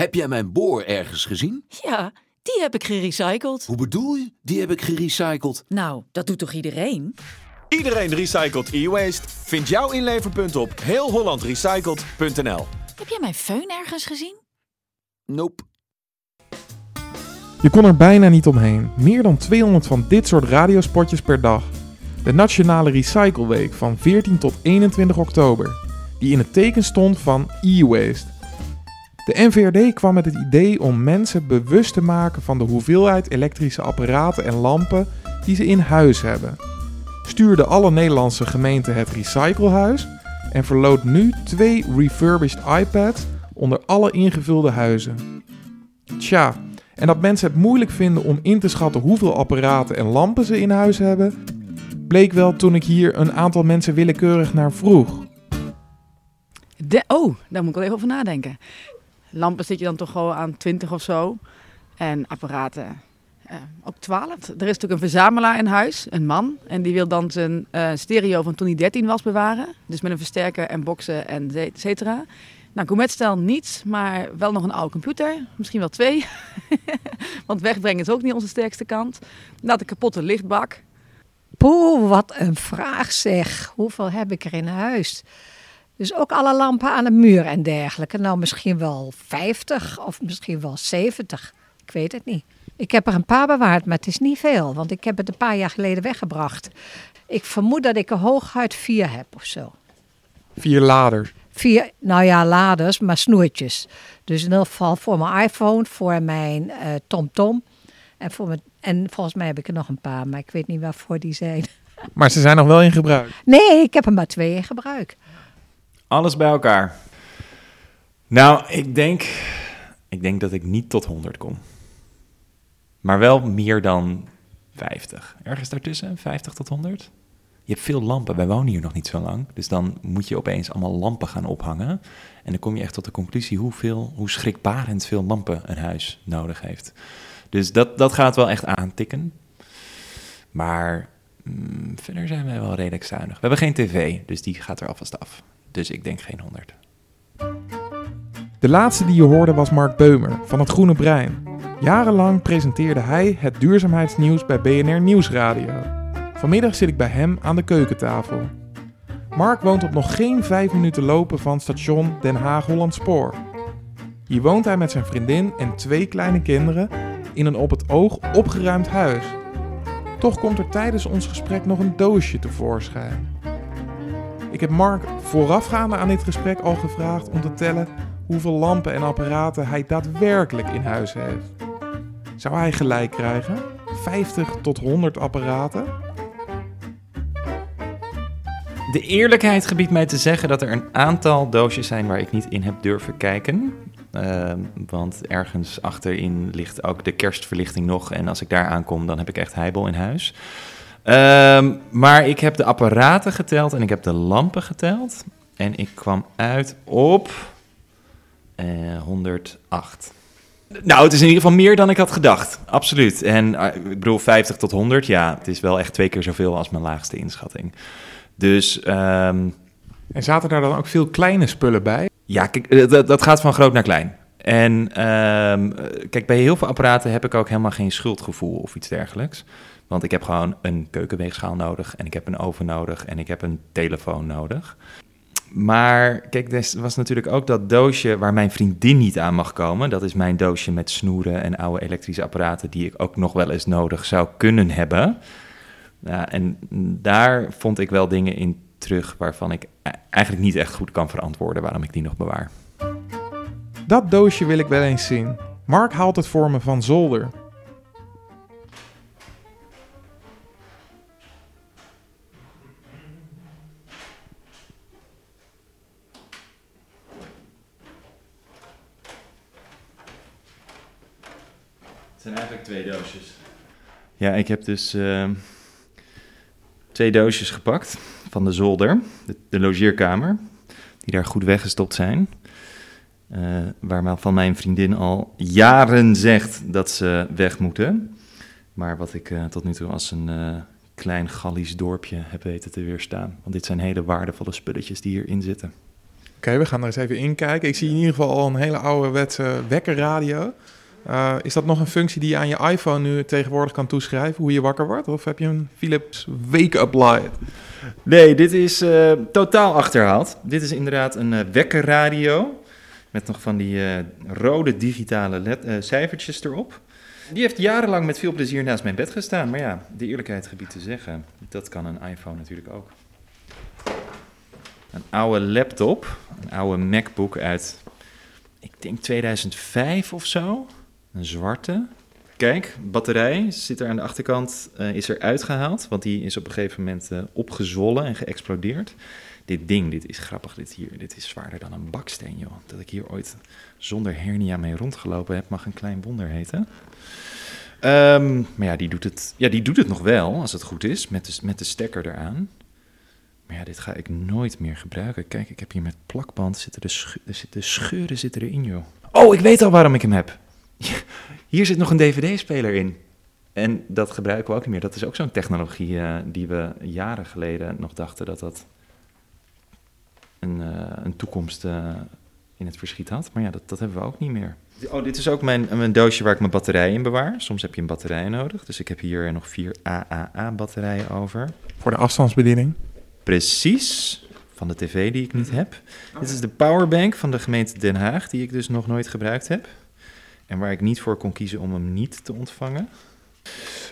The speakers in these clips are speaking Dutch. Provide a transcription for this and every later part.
Heb jij mijn boor ergens gezien? Ja, die heb ik gerecycled. Hoe bedoel je? Die heb ik gerecycled. Nou, dat doet toch iedereen? Iedereen recycelt e-waste. Vind jouw inleverpunt op heelhollandrecycled.nl. Heb jij mijn föhn ergens gezien? Nope. Je kon er bijna niet omheen. Meer dan 200 van dit soort radiospotjes per dag. De Nationale Recycle Week van 14 tot 21 oktober, die in het teken stond van e-waste. De NVRD kwam met het idee om mensen bewust te maken van de hoeveelheid elektrische apparaten en lampen die ze in huis hebben. Stuurde alle Nederlandse gemeenten het Recyclehuis en verloot nu twee refurbished iPads onder alle ingevulde huizen. Tja, en dat mensen het moeilijk vinden om in te schatten hoeveel apparaten en lampen ze in huis hebben, bleek wel toen ik hier een aantal mensen willekeurig naar vroeg. Oh, daar moet ik wel even over nadenken. Lampen zit je dan toch gewoon aan 20 of zo. En apparaten eh, ook 12. Er is natuurlijk een verzamelaar in huis, een man. En die wil dan zijn eh, stereo van toen hij 13 was bewaren. Dus met een versterker en boxen en et cetera. Nou, Gourmetstel niets, maar wel nog een oude computer. Misschien wel twee. Want wegbrengen is ook niet onze sterkste kant. Nou, de kapotte lichtbak. Poeh, wat een vraag zeg. Hoeveel heb ik er in huis? Dus ook alle lampen aan de muur en dergelijke. Nou, misschien wel 50 of misschien wel 70. Ik weet het niet. Ik heb er een paar bewaard, maar het is niet veel. Want ik heb het een paar jaar geleden weggebracht. Ik vermoed dat ik er hooguit vier heb of zo. Vier laders. Vier, nou ja, laders, maar snoertjes. Dus in ieder geval voor mijn iPhone, voor mijn eh, TomTom. en, voor mijn, en volgens mij heb ik er nog een paar, maar ik weet niet waarvoor die zijn. Maar ze zijn nog wel in gebruik. Nee, ik heb er maar twee in gebruik. Alles bij elkaar. Nou, ik denk, ik denk dat ik niet tot 100 kom. Maar wel meer dan 50. Ergens daartussen, 50 tot 100. Je hebt veel lampen. Wij wonen hier nog niet zo lang. Dus dan moet je opeens allemaal lampen gaan ophangen. En dan kom je echt tot de conclusie hoeveel, hoe schrikbarend veel lampen een huis nodig heeft. Dus dat, dat gaat wel echt aantikken. Maar mm, verder zijn wij wel redelijk zuinig. We hebben geen tv, dus die gaat er alvast af. Dus ik denk geen 100. De laatste die je hoorde was Mark Beumer van het Groene Brein. Jarenlang presenteerde hij het duurzaamheidsnieuws bij BNR Nieuwsradio. Vanmiddag zit ik bij hem aan de keukentafel. Mark woont op nog geen vijf minuten lopen van station Den Haag-Holland Spoor. Hier woont hij met zijn vriendin en twee kleine kinderen in een op het oog opgeruimd huis. Toch komt er tijdens ons gesprek nog een doosje tevoorschijn. Ik heb Mark voorafgaande aan dit gesprek al gevraagd om te tellen hoeveel lampen en apparaten hij daadwerkelijk in huis heeft. Zou hij gelijk krijgen? 50 tot 100 apparaten? De eerlijkheid gebiedt mij te zeggen dat er een aantal doosjes zijn waar ik niet in heb durven kijken. Uh, want ergens achterin ligt ook de kerstverlichting nog. En als ik daar aankom, dan heb ik echt heibel in huis. Uh, maar ik heb de apparaten geteld en ik heb de lampen geteld. En ik kwam uit op uh, eh, 108. Nou, het is in ieder geval meer dan ik had gedacht. Absoluut. En uh, ik bedoel, 50 tot 100, ja, het is wel echt twee keer zoveel als mijn laagste inschatting. Dus. Um, en zaten daar dan ook veel kleine spullen bij? Ja, kijk, eh, dat, dat gaat van groot naar klein. En um, kijk, bij heel veel apparaten heb ik ook helemaal geen schuldgevoel of iets dergelijks. Want ik heb gewoon een keukenweegschaal nodig en ik heb een oven nodig en ik heb een telefoon nodig. Maar kijk, er was natuurlijk ook dat doosje waar mijn vriendin niet aan mag komen. Dat is mijn doosje met snoeren en oude elektrische apparaten die ik ook nog wel eens nodig zou kunnen hebben. En daar vond ik wel dingen in terug waarvan ik e-, eigenlijk niet echt goed kan verantwoorden waarom ik die nog bewaar. Dat doosje wil ik wel eens zien. Mark haalt het voor me van zolder. Het zijn eigenlijk twee doosjes. Ja, ik heb dus uh, twee doosjes gepakt van de zolder, de, de logeerkamer, die daar goed weggestopt zijn. Uh, waarvan mijn vriendin al jaren zegt dat ze weg moeten. Maar wat ik uh, tot nu toe als een uh, klein Gallisch dorpje heb weten te weerstaan. Want dit zijn hele waardevolle spulletjes die hierin zitten. Oké, we gaan er eens even in kijken. Ik zie in ieder geval al een hele ouderwetse wekkerradio. Eh is dat nog een functie die je aan je iPhone nu tegenwoordig kan toeschrijven, hoe je wakker wordt? Of heb je een Philips Wake-up Light? Nee, dit is eh, totaal achterhaald. Dit is inderdaad een eh, wekkerradio. Met nog van die rode digitale led- cijfertjes erop. Die heeft jarenlang met veel plezier naast mijn bed gestaan. Maar ja, de eerlijkheid gebied te zeggen, dat kan een iPhone natuurlijk ook. Een oude laptop, een oude MacBook uit, ik denk 2005 of zo. Een zwarte. Kijk, batterij zit er aan de achterkant, eh, is er uitgehaald. Want die is op een gegeven moment eh, opgezwollen en geëxplodeerd. Dit ding, dit is grappig, dit hier, dit is zwaarder dan een baksteen, joh. Dat ik hier ooit zonder hernia mee rondgelopen heb, mag een klein wonder heten. Ehm, maar ja die, doet het, ja, die doet het nog wel, als het goed is, met de, met de stekker eraan. Maar ja, dit ga ik nooit meer gebruiken. Kijk, ik heb hier met plakband, zitten de, er zitten scheuren zitten erin, joh. Oh, ik weet al waarom ik hem heb. Hier zit nog een dvd-speler in. En dat gebruiken we ook niet meer. Dat is ook zo'n technologie eh, die we jaren geleden nog dachten dat dat een, eh, een toekomst eh, in het verschiet had. Maar ja, dat, dat hebben we ook niet meer. Oh, dit is ook mijn, mijn doosje waar ik mijn batterijen in bewaar. Soms heb je een batterij nodig. Dus ik heb hier nog vier AAA-batterijen over. Voor de afstandsbediening. Precies, van de tv die ik niet heb. Dit is de powerbank van de gemeente Den Haag, die ik dus nog nooit gebruikt heb. En waar ik niet voor kon kiezen om hem niet te ontvangen.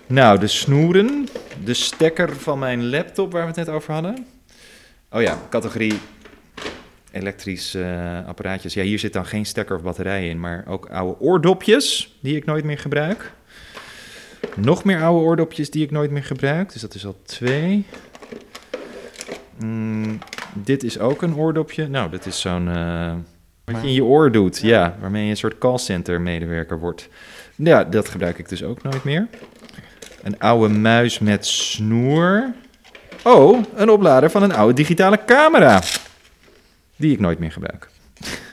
Nou, de snoeren, de stekker van mijn laptop waar we het net over hadden. Oh ja, categorie elektrisch eh, apparaatjes. Ja, hier zit dan geen stekker of batterij in, maar ook oude oordopjes die ik nooit meer gebruik. Nog meer oude oordopjes die ik nooit meer gebruik. Dus dat is al twee. Mm, dit is ook een oordopje. Nou, dat is zo'n. eh, wat je in je oor doet, ja. Waarmee je een soort callcenter medewerker wordt. Ja, dat gebruik ik dus ook nooit meer. Een oude muis met snoer. Oh, een oplader van een oude digitale camera. Die ik nooit meer gebruik.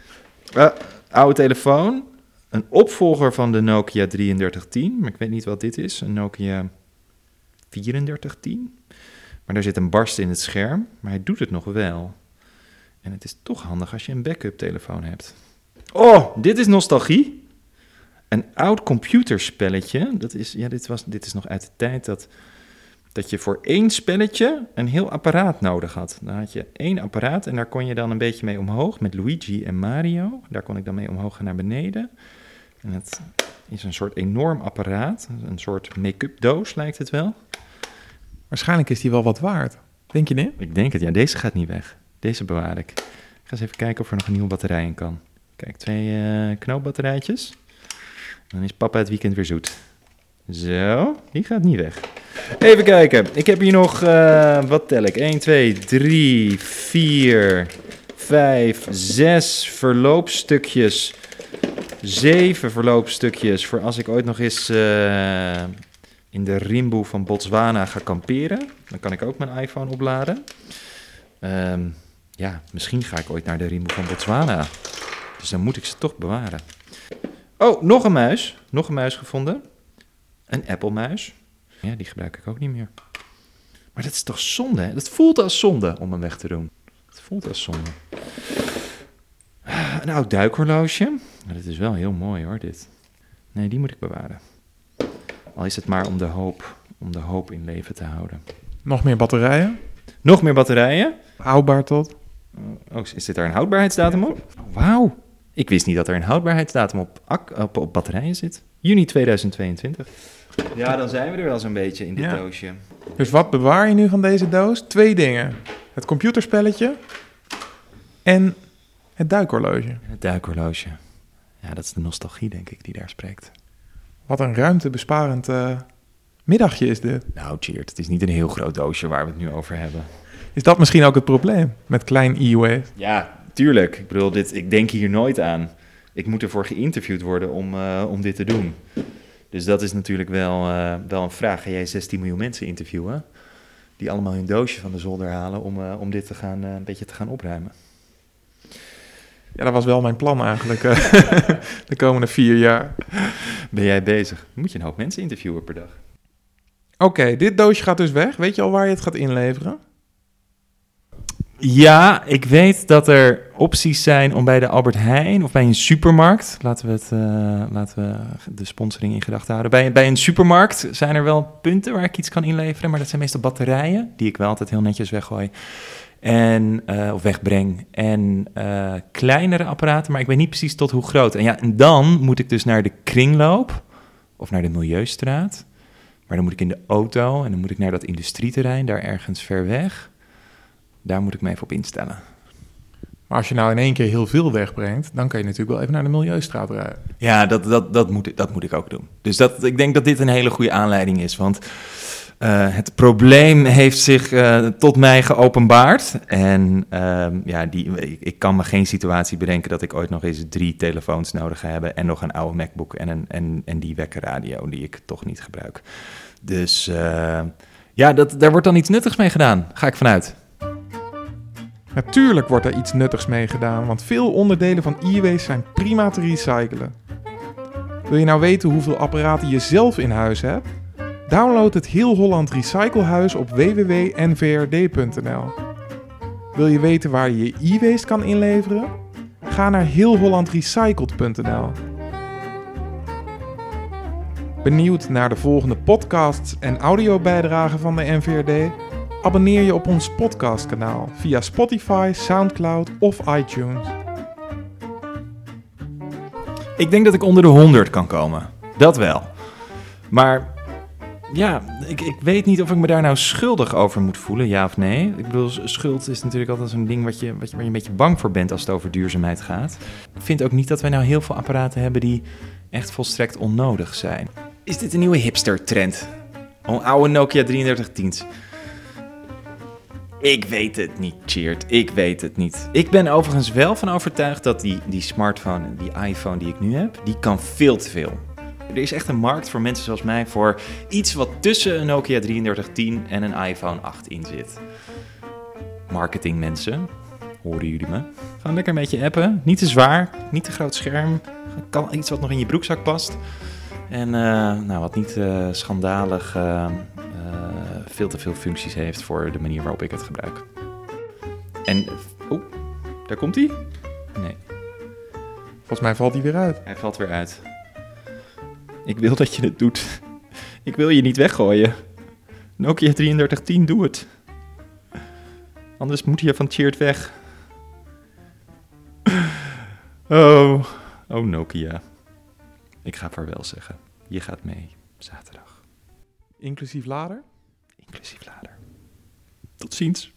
Eh, oude telefoon. Een opvolger van de Nokia 3310. Maar ik weet niet wat dit is. Een Nokia 3410. Maar daar zit een barst in het scherm, maar hij doet het nog wel. En het is toch handig als je een backup telefoon hebt. Oh, dit is nostalgie. Een oud computerspelletje. Dat is, ja, dit, was, dit is nog uit de tijd dat, dat je voor één spelletje een heel apparaat nodig had. Dan had je één apparaat en daar kon je dan een beetje mee omhoog met Luigi en Mario. Daar kon ik dan mee omhoog gaan naar beneden. En het is een soort enorm apparaat. Een soort make-up doos lijkt het wel. Waarschijnlijk is die wel wat waard. Denk je niet? Ik denk het, ja. Deze gaat niet weg. Deze bewaar ik. Ik ga eens even kijken of er nog een nieuwe batterij in kan. Kijk, twee eh knoopbatterijtjes. Dan is papa het weekend weer zoet. Zo, die gaat niet weg. Even kijken. Ik heb hier nog, eh, wat tel ik? 1, 2, 3, 4, 5, 6 verloopstukjes. 7 verloopstukjes voor als ik ooit nog eens eh, in de rimboe van Botswana ga kamperen. Dan kan ik ook mijn iPhone opladen. Ehm, ja, misschien ga ik ooit naar de rimboe van Botswana. Dus dan moet ik ze toch bewaren. Oh, nog een muis. Nog een muis gevonden. Een Apple-muis. Ja, die gebruik ik ook niet meer. Maar dat is toch zonde, hè? Dat voelt als zonde om hem weg te doen. Het voelt als zonde. Een oud duikhorloge. Maar dit is wel heel mooi hoor, dit. Nee, die moet ik bewaren. Al is het maar om de hoop, om de hoop in leven te houden. Nog meer batterijen. Nog meer batterijen. Houdbaar tot. Oh, is dit daar een houdbaarheidsdatum op? Wauw. Ik wist niet dat er een houdbaarheidsdatum op, op, op batterijen zit. Juni 2022. Ja, dan zijn we er wel zo'n beetje in dit Ja. doosje. Dus wat bewaar je nu van deze doos? Twee dingen. Het computerspelletje en het duikhorloge. Het duikhorloge. Ja, dat is de nostalgie, denk ik, die daar spreekt. Wat een ruimtebesparend eh, middagje is dit. Nou, cheert. Het is niet een heel groot doosje waar we het nu over hebben. Is dat misschien ook het probleem met klein e-waste? Ja, tuurlijk. Ik bedoel, dit, ik denk hier nooit aan. Ik moet ervoor geïnterviewd worden om, eh, om dit te doen. Dus dat is natuurlijk wel, eh, wel een vraag. Ga jij 16 miljoen mensen interviewen? Die allemaal hun doosje van de zolder halen om, eh, om dit te gaan, een beetje te gaan opruimen. Ja, dat was wel mijn plan eigenlijk de komende vier jaar. Ben jij bezig? Moet je een hoop mensen interviewen per dag. Oké, dit doosje gaat dus weg. Weet je al waar je het gaat inleveren? Ja, ik weet dat er opties zijn om bij de Albert Heijn of bij een supermarkt. Laten we, het, eh, laten we de sponsoring in gedachten houden. Bij, bij een supermarkt zijn er wel punten waar ik iets kan inleveren. Maar dat zijn meestal batterijen, die ik wel altijd heel netjes weggooi. En, eh, of wegbreng. En eh, kleinere apparaten, maar ik weet niet precies tot hoe groot. En ja, en dan moet ik dus naar de kringloop of naar de Milieustraat. Maar dan moet ik in de auto en dan moet ik naar dat industrieterrein, daar ergens ver weg. Daar moet ik me even op instellen. Maar als je nou in één keer heel veel wegbrengt, dan kan je natuurlijk wel even naar de Milieustraat rijden. Ja, dat, dat, dat, moet, ik- dat moet ik ook doen. Dus dat, ik denk dat dit een hele goede aanleiding is. Want eh, het probleem heeft zich eh, tot mij geopenbaard. En ehm, ja, die, ik, ik kan me geen situatie bedenken dat ik ooit nog eens drie telefoons nodig ga hebben. En nog een oude MacBook en, een, en, en die wekkerradio die ik toch niet gebruik. Dus eh, ja, dat, daar wordt dan iets nuttigs mee gedaan. Ga ik vanuit. Natuurlijk wordt er iets nuttigs mee gedaan, want veel onderdelen van e-waste zijn prima te recyclen. Wil je nou weten hoeveel apparaten je zelf in huis hebt? Download het Heel Holland Recyclehuis op www.nvrd.nl. Wil je weten waar je je e-waste kan inleveren? Ga naar heelhollandrecycled.nl. Benieuwd naar de volgende podcasts en audiobijdragen van de NVRD? Abonneer je op ons podcastkanaal via Spotify, SoundCloud of iTunes. Ik denk dat ik onder de 100 kan komen. Dat wel. Maar ja, ik, ik weet niet of ik me daar nou schuldig over moet voelen, ja of nee. Ik bedoel, schuld is natuurlijk altijd zo'n ding wat je, wat je, waar je een beetje bang voor bent als het over duurzaamheid gaat. Ik vind ook niet dat wij nou heel veel apparaten hebben die echt volstrekt onnodig zijn. Is dit een nieuwe hipster-trend? Een oude Nokia 3310's? Ik weet het niet, Cheert. Ik weet het niet. Ik ben overigens wel van overtuigd dat die, die smartphone, die iPhone die ik nu heb, die kan veel te veel. Er is echt een markt voor mensen zoals mij voor iets wat tussen een Nokia 3310 en een iPhone 8 in zit. Marketingmensen, horen jullie me? Gewoon lekker een beetje appen. Niet te zwaar, niet te groot scherm. Kan iets wat nog in je broekzak past. En eh, nou, wat niet eh, schandalig eh, veel te veel functies heeft voor de manier waarop ik het gebruik. En, oh, daar komt hij? Nee, Volgens mij valt die weer uit. hij valt weer uit. Ik wil dat je het doet. Ik wil je niet weggooien. Nokia 3310, doe het. Anders moet je van Cheert weg. Oh, oh Nokia. Ik ga vaarwel zeggen. Je gaat mee zaterdag. Inclusief lader. Inclusief lader. Tot ziens.